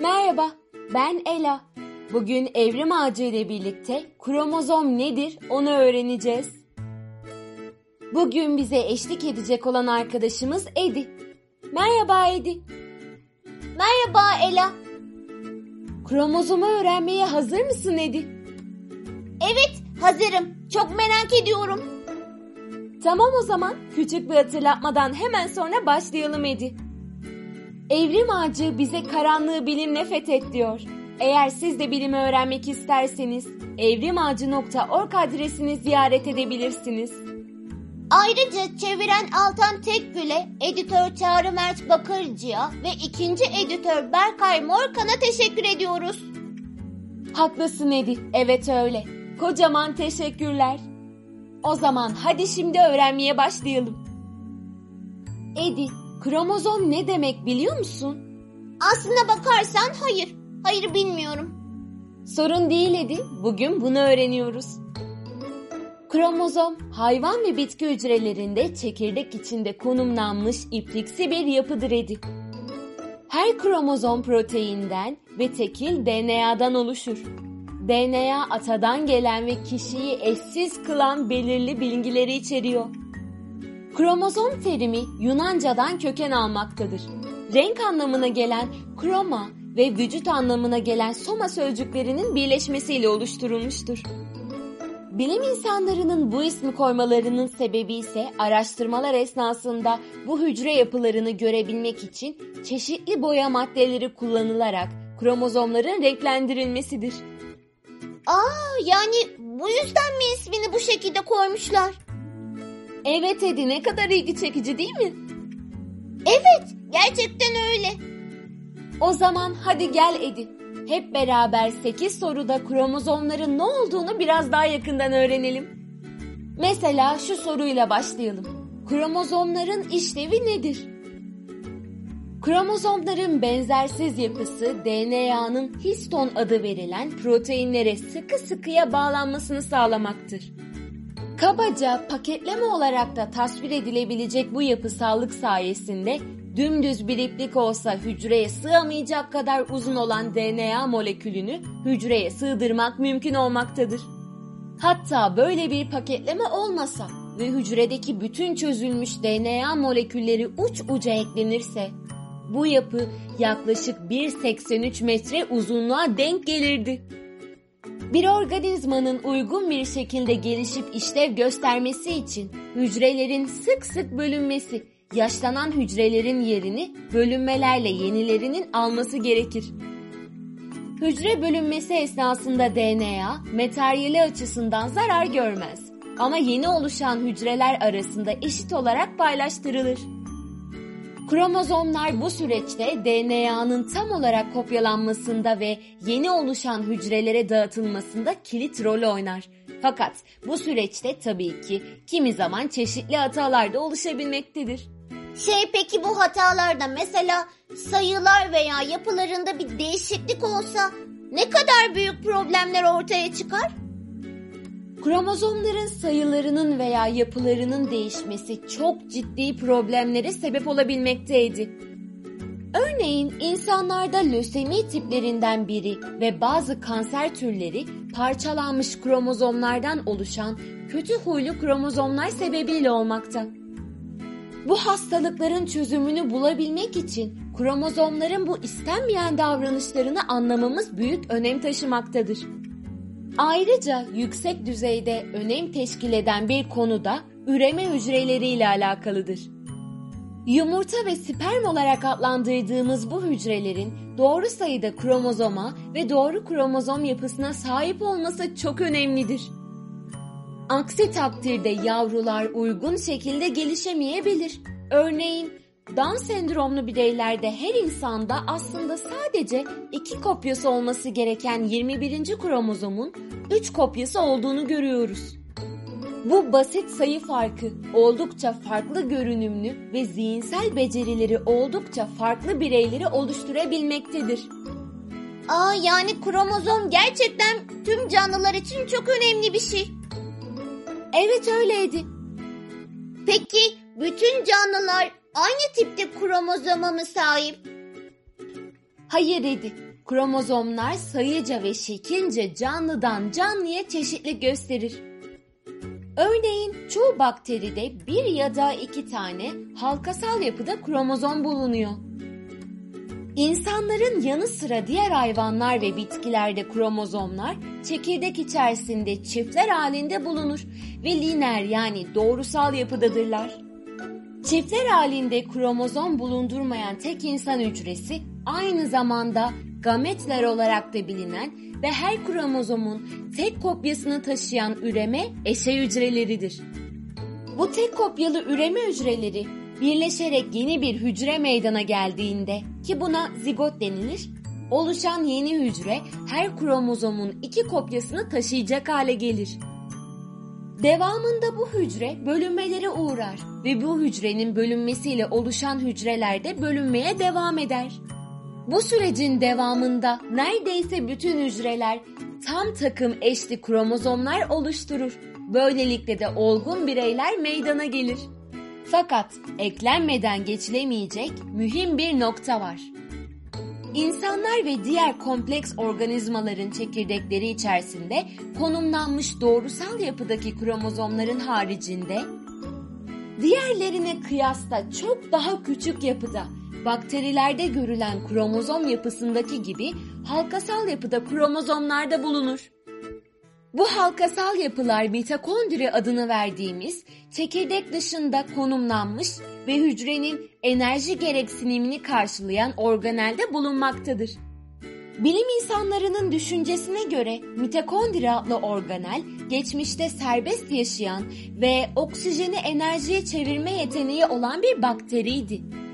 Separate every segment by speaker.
Speaker 1: Merhaba, ben Ela. Bugün evrim ağacı ile birlikte kromozom nedir onu öğreneceğiz. Bugün bize eşlik edecek olan arkadaşımız Edi. Merhaba Edi.
Speaker 2: Merhaba Ela.
Speaker 1: Kromozomu öğrenmeye hazır mısın Edi?
Speaker 2: Evet, hazırım. Çok merak ediyorum.
Speaker 1: Tamam o zaman küçük bir hatırlatmadan hemen sonra başlayalım Edi. Evrim ağacı bize karanlığı bilimle fethet diyor. Eğer siz de bilimi öğrenmek isterseniz evrimağacı.org adresini ziyaret edebilirsiniz.
Speaker 2: Ayrıca çeviren Altan Tekgül'e, editör Çağrı Mert Bakırcı'ya ve ikinci editör Berkay Morkan'a teşekkür ediyoruz.
Speaker 1: Haklısın Edi, evet öyle. Kocaman teşekkürler. O zaman hadi şimdi öğrenmeye başlayalım. Edi, kromozom ne demek biliyor musun?
Speaker 2: Aslına bakarsan hayır. Hayır bilmiyorum.
Speaker 1: Sorun değil Edi, bugün bunu öğreniyoruz. Kromozom, hayvan ve bitki hücrelerinde çekirdek içinde konumlanmış ipliksi bir yapıdır Edi. Her kromozom proteinden ve tekil DNA'dan oluşur. DNA atadan gelen ve kişiyi eşsiz kılan belirli bilgileri içeriyor. Kromozom terimi Yunanca'dan köken almaktadır. Renk anlamına gelen kroma ve vücut anlamına gelen soma sözcüklerinin birleşmesiyle oluşturulmuştur. Bilim insanlarının bu ismi koymalarının sebebi ise araştırmalar esnasında bu hücre yapılarını görebilmek için çeşitli boya maddeleri kullanılarak kromozomların renklendirilmesidir.
Speaker 2: Aa yani bu yüzden mi ismini bu şekilde koymuşlar?
Speaker 1: Evet Edi ne kadar ilgi çekici değil mi?
Speaker 2: Evet gerçekten öyle.
Speaker 1: O zaman hadi gel Edi. Hep beraber 8 soruda kromozomların ne olduğunu biraz daha yakından öğrenelim. Mesela şu soruyla başlayalım. Kromozomların işlevi nedir? Kromozomların benzersiz yapısı DNA'nın histon adı verilen proteinlere sıkı sıkıya bağlanmasını sağlamaktır. Kabaca paketleme olarak da tasvir edilebilecek bu yapısallık sayesinde dümdüz bir iplik olsa hücreye sığamayacak kadar uzun olan DNA molekülünü hücreye sığdırmak mümkün olmaktadır. Hatta böyle bir paketleme olmasa ve hücredeki bütün çözülmüş DNA molekülleri uç uca eklenirse bu yapı yaklaşık 1.83 metre uzunluğa denk gelirdi. Bir organizmanın uygun bir şekilde gelişip işlev göstermesi için hücrelerin sık sık bölünmesi, yaşlanan hücrelerin yerini bölünmelerle yenilerinin alması gerekir. Hücre bölünmesi esnasında DNA materyali açısından zarar görmez ama yeni oluşan hücreler arasında eşit olarak paylaştırılır. Kromozomlar bu süreçte DNA'nın tam olarak kopyalanmasında ve yeni oluşan hücrelere dağıtılmasında kilit rol oynar. Fakat bu süreçte tabii ki kimi zaman çeşitli hatalar da oluşabilmektedir.
Speaker 2: Şey peki bu hatalarda mesela sayılar veya yapılarında bir değişiklik olsa ne kadar büyük problemler ortaya çıkar?
Speaker 1: Kromozomların sayılarının veya yapılarının değişmesi çok ciddi problemlere sebep olabilmekteydi. Örneğin insanlarda lösemi tiplerinden biri ve bazı kanser türleri parçalanmış kromozomlardan oluşan kötü huylu kromozomlar sebebiyle olmakta. Bu hastalıkların çözümünü bulabilmek için kromozomların bu istenmeyen davranışlarını anlamamız büyük önem taşımaktadır. Ayrıca yüksek düzeyde önem teşkil eden bir konu da üreme hücreleriyle alakalıdır. Yumurta ve sperm olarak adlandırdığımız bu hücrelerin doğru sayıda kromozoma ve doğru kromozom yapısına sahip olması çok önemlidir. Aksi takdirde yavrular uygun şekilde gelişemeyebilir. Örneğin Down sendromlu bireylerde her insanda aslında sadece iki kopyası olması gereken 21. kromozomun 3 kopyası olduğunu görüyoruz. Bu basit sayı farkı oldukça farklı görünümlü ve zihinsel becerileri oldukça farklı bireyleri oluşturabilmektedir.
Speaker 2: Aa yani kromozom gerçekten tüm canlılar için çok önemli bir şey.
Speaker 1: Evet öyleydi.
Speaker 2: Peki bütün canlılar aynı tipte kromozoma mı sahip?
Speaker 1: Hayır Edi. kromozomlar sayıca ve şekilce canlıdan canlıya çeşitli gösterir. Örneğin çoğu bakteride bir ya da iki tane halkasal yapıda kromozom bulunuyor. İnsanların yanı sıra diğer hayvanlar ve bitkilerde kromozomlar çekirdek içerisinde çiftler halinde bulunur ve lineer yani doğrusal yapıdadırlar. Çiftler halinde kromozom bulundurmayan tek insan hücresi aynı zamanda gametler olarak da bilinen ve her kromozomun tek kopyasını taşıyan üreme eşe hücreleridir. Bu tek kopyalı üreme hücreleri birleşerek yeni bir hücre meydana geldiğinde ki buna zigot denilir, oluşan yeni hücre her kromozomun iki kopyasını taşıyacak hale gelir. Devamında bu hücre bölünmelere uğrar ve bu hücrenin bölünmesiyle oluşan hücreler de bölünmeye devam eder. Bu sürecin devamında neredeyse bütün hücreler tam takım eşli kromozomlar oluşturur. Böylelikle de olgun bireyler meydana gelir. Fakat eklenmeden geçilemeyecek mühim bir nokta var. İnsanlar ve diğer kompleks organizmaların çekirdekleri içerisinde konumlanmış doğrusal yapıdaki kromozomların haricinde diğerlerine kıyasla çok daha küçük yapıda bakterilerde görülen kromozom yapısındaki gibi halkasal yapıda kromozomlarda bulunur. Bu halkasal yapılar mitokondri adını verdiğimiz çekirdek dışında konumlanmış ve hücrenin enerji gereksinimini karşılayan organelde bulunmaktadır. Bilim insanlarının düşüncesine göre mitokondri adlı organel geçmişte serbest yaşayan ve oksijeni enerjiye çevirme yeteneği olan bir bakteriydi.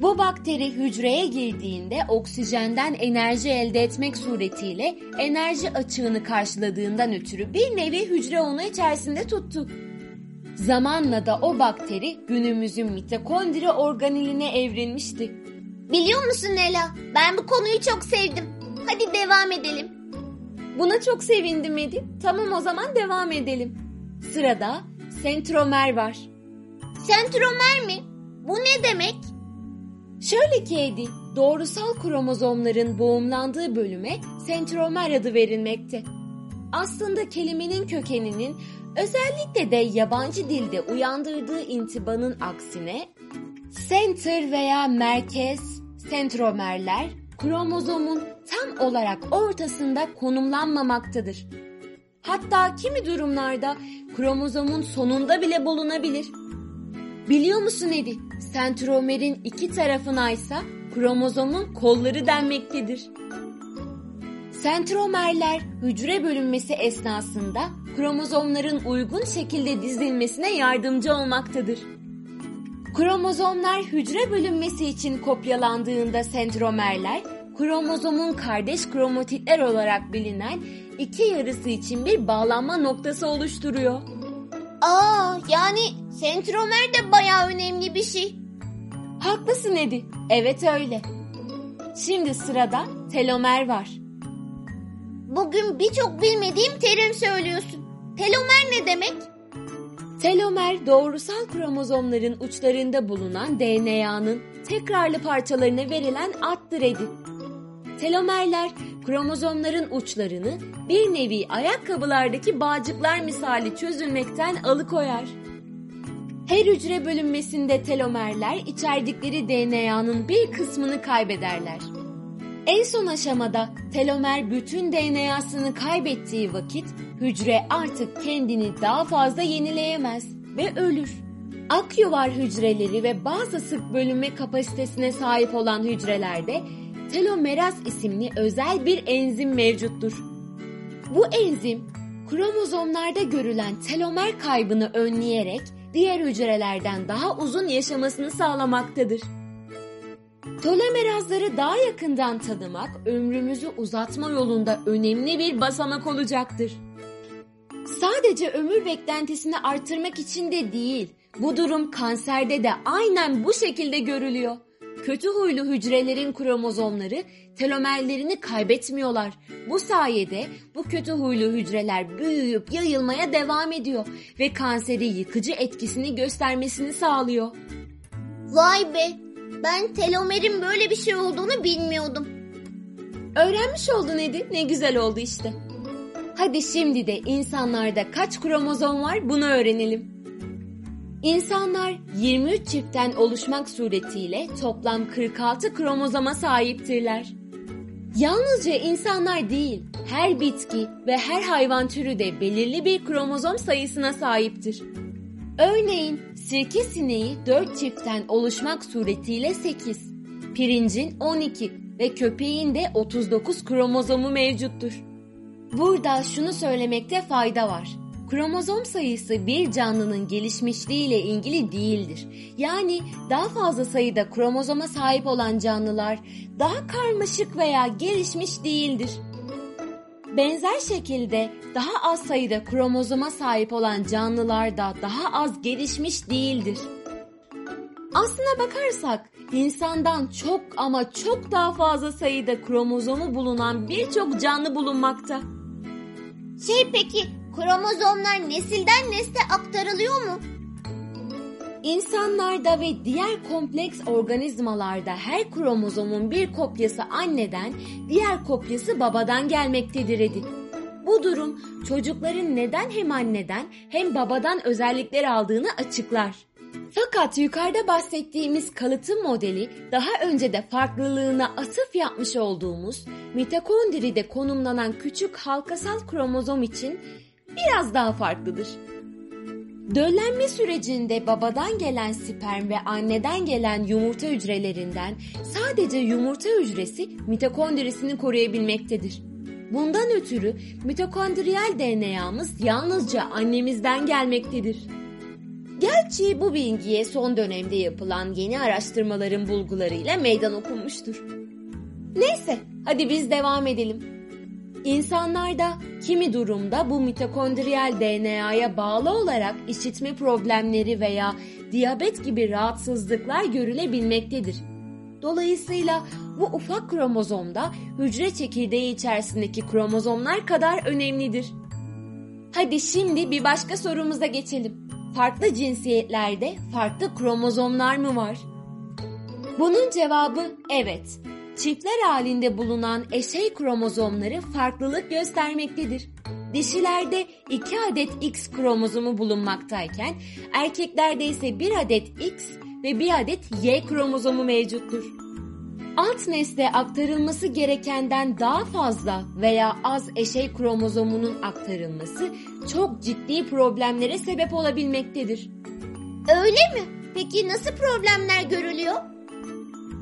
Speaker 1: Bu bakteri hücreye girdiğinde oksijenden enerji elde etmek suretiyle enerji açığını karşıladığından ötürü bir nevi hücre onu içerisinde tuttu. Zamanla da o bakteri günümüzün mitokondri organeline evrilmişti.
Speaker 2: Biliyor musun Ela? Ben bu konuyu çok sevdim. Hadi devam edelim.
Speaker 1: Buna çok sevindim Edi. Tamam o zaman devam edelim. Sırada sentromer var.
Speaker 2: Sentromer mi? Bu ne demek?
Speaker 1: Şöyle ki Edi, doğrusal kromozomların boğumlandığı bölüme sentromer adı verilmekte. Aslında kelimenin kökeninin özellikle de yabancı dilde uyandırdığı intibanın aksine center veya merkez, sentromerler kromozomun tam olarak ortasında konumlanmamaktadır. Hatta kimi durumlarda kromozomun sonunda bile bulunabilir. Biliyor musun Edi? Sentromerin iki tarafına ise kromozomun kolları denmektedir. Sentromerler hücre bölünmesi esnasında kromozomların uygun şekilde dizilmesine yardımcı olmaktadır. Kromozomlar hücre bölünmesi için kopyalandığında sentromerler, kromozomun kardeş kromotitler olarak bilinen iki yarısı için bir bağlanma noktası oluşturuyor.
Speaker 2: Aa, yani sentromer de bayağı önemli bir şey.
Speaker 1: Haklısın Edi. Evet öyle. Şimdi sırada telomer var.
Speaker 2: Bugün birçok bilmediğim terim söylüyorsun. Telomer ne demek?
Speaker 1: Telomer doğrusal kromozomların uçlarında bulunan DNA'nın tekrarlı parçalarına verilen addır Edi. Telomerler kromozomların uçlarını bir nevi ayakkabılardaki bağcıklar misali çözülmekten alıkoyar. Her hücre bölünmesinde telomerler içerdikleri DNA'nın bir kısmını kaybederler. En son aşamada telomer bütün DNA'sını kaybettiği vakit hücre artık kendini daha fazla yenileyemez ve ölür. Akyuvar hücreleri ve bazı sık bölünme kapasitesine sahip olan hücrelerde telomeraz isimli özel bir enzim mevcuttur. Bu enzim kromozomlarda görülen telomer kaybını önleyerek diğer hücrelerden daha uzun yaşamasını sağlamaktadır. Telomerazları daha yakından tanımak ömrümüzü uzatma yolunda önemli bir basamak olacaktır. Sadece ömür beklentisini arttırmak için de değil, bu durum kanserde de aynen bu şekilde görülüyor. Kötü huylu hücrelerin kromozomları telomerlerini kaybetmiyorlar. Bu sayede bu kötü huylu hücreler büyüyüp yayılmaya devam ediyor ve kanseri yıkıcı etkisini göstermesini sağlıyor.
Speaker 2: Vay be! Ben telomerin böyle bir şey olduğunu bilmiyordum.
Speaker 1: Öğrenmiş oldun Edi. Ne güzel oldu işte. Hadi şimdi de insanlarda kaç kromozom var bunu öğrenelim. İnsanlar 23 çiftten oluşmak suretiyle toplam 46 kromozoma sahiptirler. Yalnızca insanlar değil, her bitki ve her hayvan türü de belirli bir kromozom sayısına sahiptir. Örneğin sirke sineği 4 çiftten oluşmak suretiyle 8, pirincin 12 ve köpeğin de 39 kromozomu mevcuttur. Burada şunu söylemekte fayda var. Kromozom sayısı bir canlının gelişmişliği ile ilgili değildir. Yani daha fazla sayıda kromozoma sahip olan canlılar daha karmaşık veya gelişmiş değildir. Benzer şekilde daha az sayıda kromozoma sahip olan canlılar da daha az gelişmiş değildir. Aslına bakarsak insandan çok ama çok daha fazla sayıda kromozomu bulunan birçok canlı bulunmakta.
Speaker 2: Şey peki kromozomlar nesilden nesle aktarılıyor mu?
Speaker 1: İnsanlarda ve diğer kompleks organizmalarda her kromozomun bir kopyası anneden, diğer kopyası babadan gelmektedir Edi. Bu durum çocukların neden hem anneden hem babadan özellikler aldığını açıklar. Fakat yukarıda bahsettiğimiz kalıtım modeli daha önce de farklılığına atıf yapmış olduğumuz mitokondride konumlanan küçük halkasal kromozom için biraz daha farklıdır. Döllenme sürecinde babadan gelen sperm ve anneden gelen yumurta hücrelerinden sadece yumurta hücresi mitokondrisini koruyabilmektedir. Bundan ötürü mitokondriyal DNA'mız yalnızca annemizden gelmektedir. Gerçi bu bilgiye son dönemde yapılan yeni araştırmaların bulgularıyla meydan okunmuştur. Neyse, hadi biz devam edelim. İnsanlarda kimi durumda bu mitokondriyal DNA'ya bağlı olarak işitme problemleri veya diyabet gibi rahatsızlıklar görülebilmektedir. Dolayısıyla bu ufak kromozomda hücre çekirdeği içerisindeki kromozomlar kadar önemlidir. Hadi şimdi bir başka sorumuza geçelim. Farklı cinsiyetlerde farklı kromozomlar mı var? Bunun cevabı evet çiftler halinde bulunan eşey kromozomları farklılık göstermektedir. Dişilerde 2 adet X kromozomu bulunmaktayken erkeklerde ise 1 adet X ve 1 adet Y kromozomu mevcuttur. Alt nesle aktarılması gerekenden daha fazla veya az eşey kromozomunun aktarılması çok ciddi problemlere sebep olabilmektedir.
Speaker 2: Öyle mi? Peki nasıl problemler görülüyor?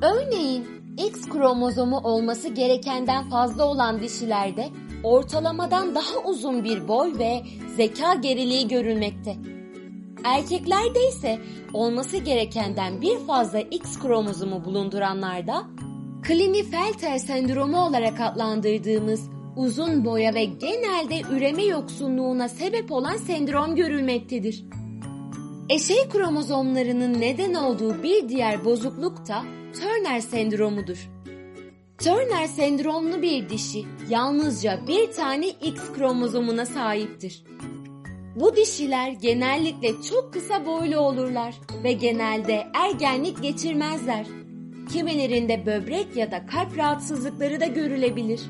Speaker 1: Örneğin X kromozomu olması gerekenden fazla olan dişilerde ortalamadan daha uzun bir boy ve zeka geriliği görülmekte. Erkeklerde ise olması gerekenden bir fazla X kromozomu bulunduranlarda Klinefelter sendromu olarak adlandırdığımız uzun boya ve genelde üreme yoksunluğuna sebep olan sendrom görülmektedir. Eşey kromozomlarının neden olduğu bir diğer bozukluk da Turner sendromudur. Turner sendromlu bir dişi yalnızca bir tane X kromozomuna sahiptir. Bu dişiler genellikle çok kısa boylu olurlar ve genelde ergenlik geçirmezler. Kimilerinde böbrek ya da kalp rahatsızlıkları da görülebilir.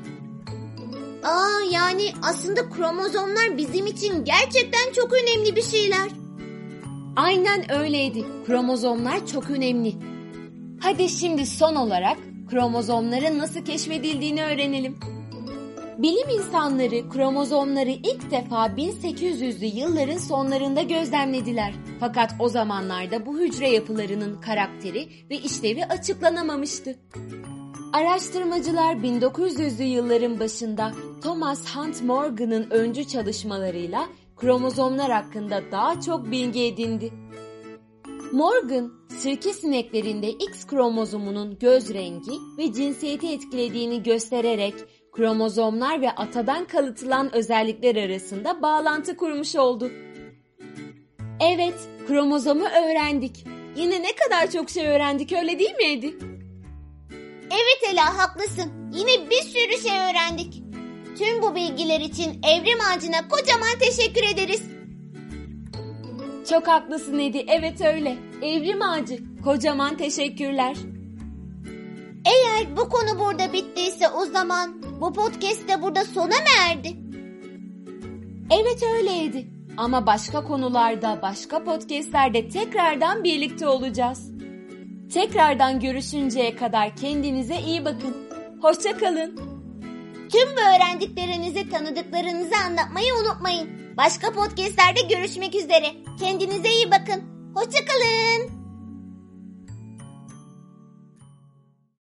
Speaker 2: Aa yani aslında kromozomlar bizim için gerçekten çok önemli bir şeyler.
Speaker 1: Aynen öyleydi. Kromozomlar çok önemli. Hadi şimdi son olarak kromozomların nasıl keşfedildiğini öğrenelim. Bilim insanları kromozomları ilk defa 1800'lü yılların sonlarında gözlemlediler. Fakat o zamanlarda bu hücre yapılarının karakteri ve işlevi açıklanamamıştı. Araştırmacılar 1900'lü yılların başında Thomas Hunt Morgan'ın öncü çalışmalarıyla kromozomlar hakkında daha çok bilgi edindi. Morgan, sirke sineklerinde X kromozomunun göz rengi ve cinsiyeti etkilediğini göstererek kromozomlar ve atadan kalıtılan özellikler arasında bağlantı kurmuş oldu. Evet, kromozomu öğrendik. Yine ne kadar çok şey öğrendik öyle değil mi Edi?
Speaker 2: Evet Ela haklısın. Yine bir sürü şey öğrendik. Tüm bu bilgiler için Evrim Ağacı'na kocaman teşekkür ederiz.
Speaker 1: Çok haklısın Edi. Evet öyle. Evrim Ağacı. Kocaman teşekkürler.
Speaker 2: Eğer bu konu burada bittiyse uzay zaman bu podcast de burada sona mı erdi?
Speaker 1: Evet öyleydi. Ama başka konularda, başka podcastlerde tekrardan birlikte olacağız. Tekrardan görüşünceye kadar kendinize iyi bakın. Hoşçakalın.
Speaker 2: Tüm bu öğrendiklerinizi tanıdıklarınızı anlatmayı unutmayın. Başka podcastlerde görüşmek üzere. Kendinize iyi bakın. Hoşçakalın.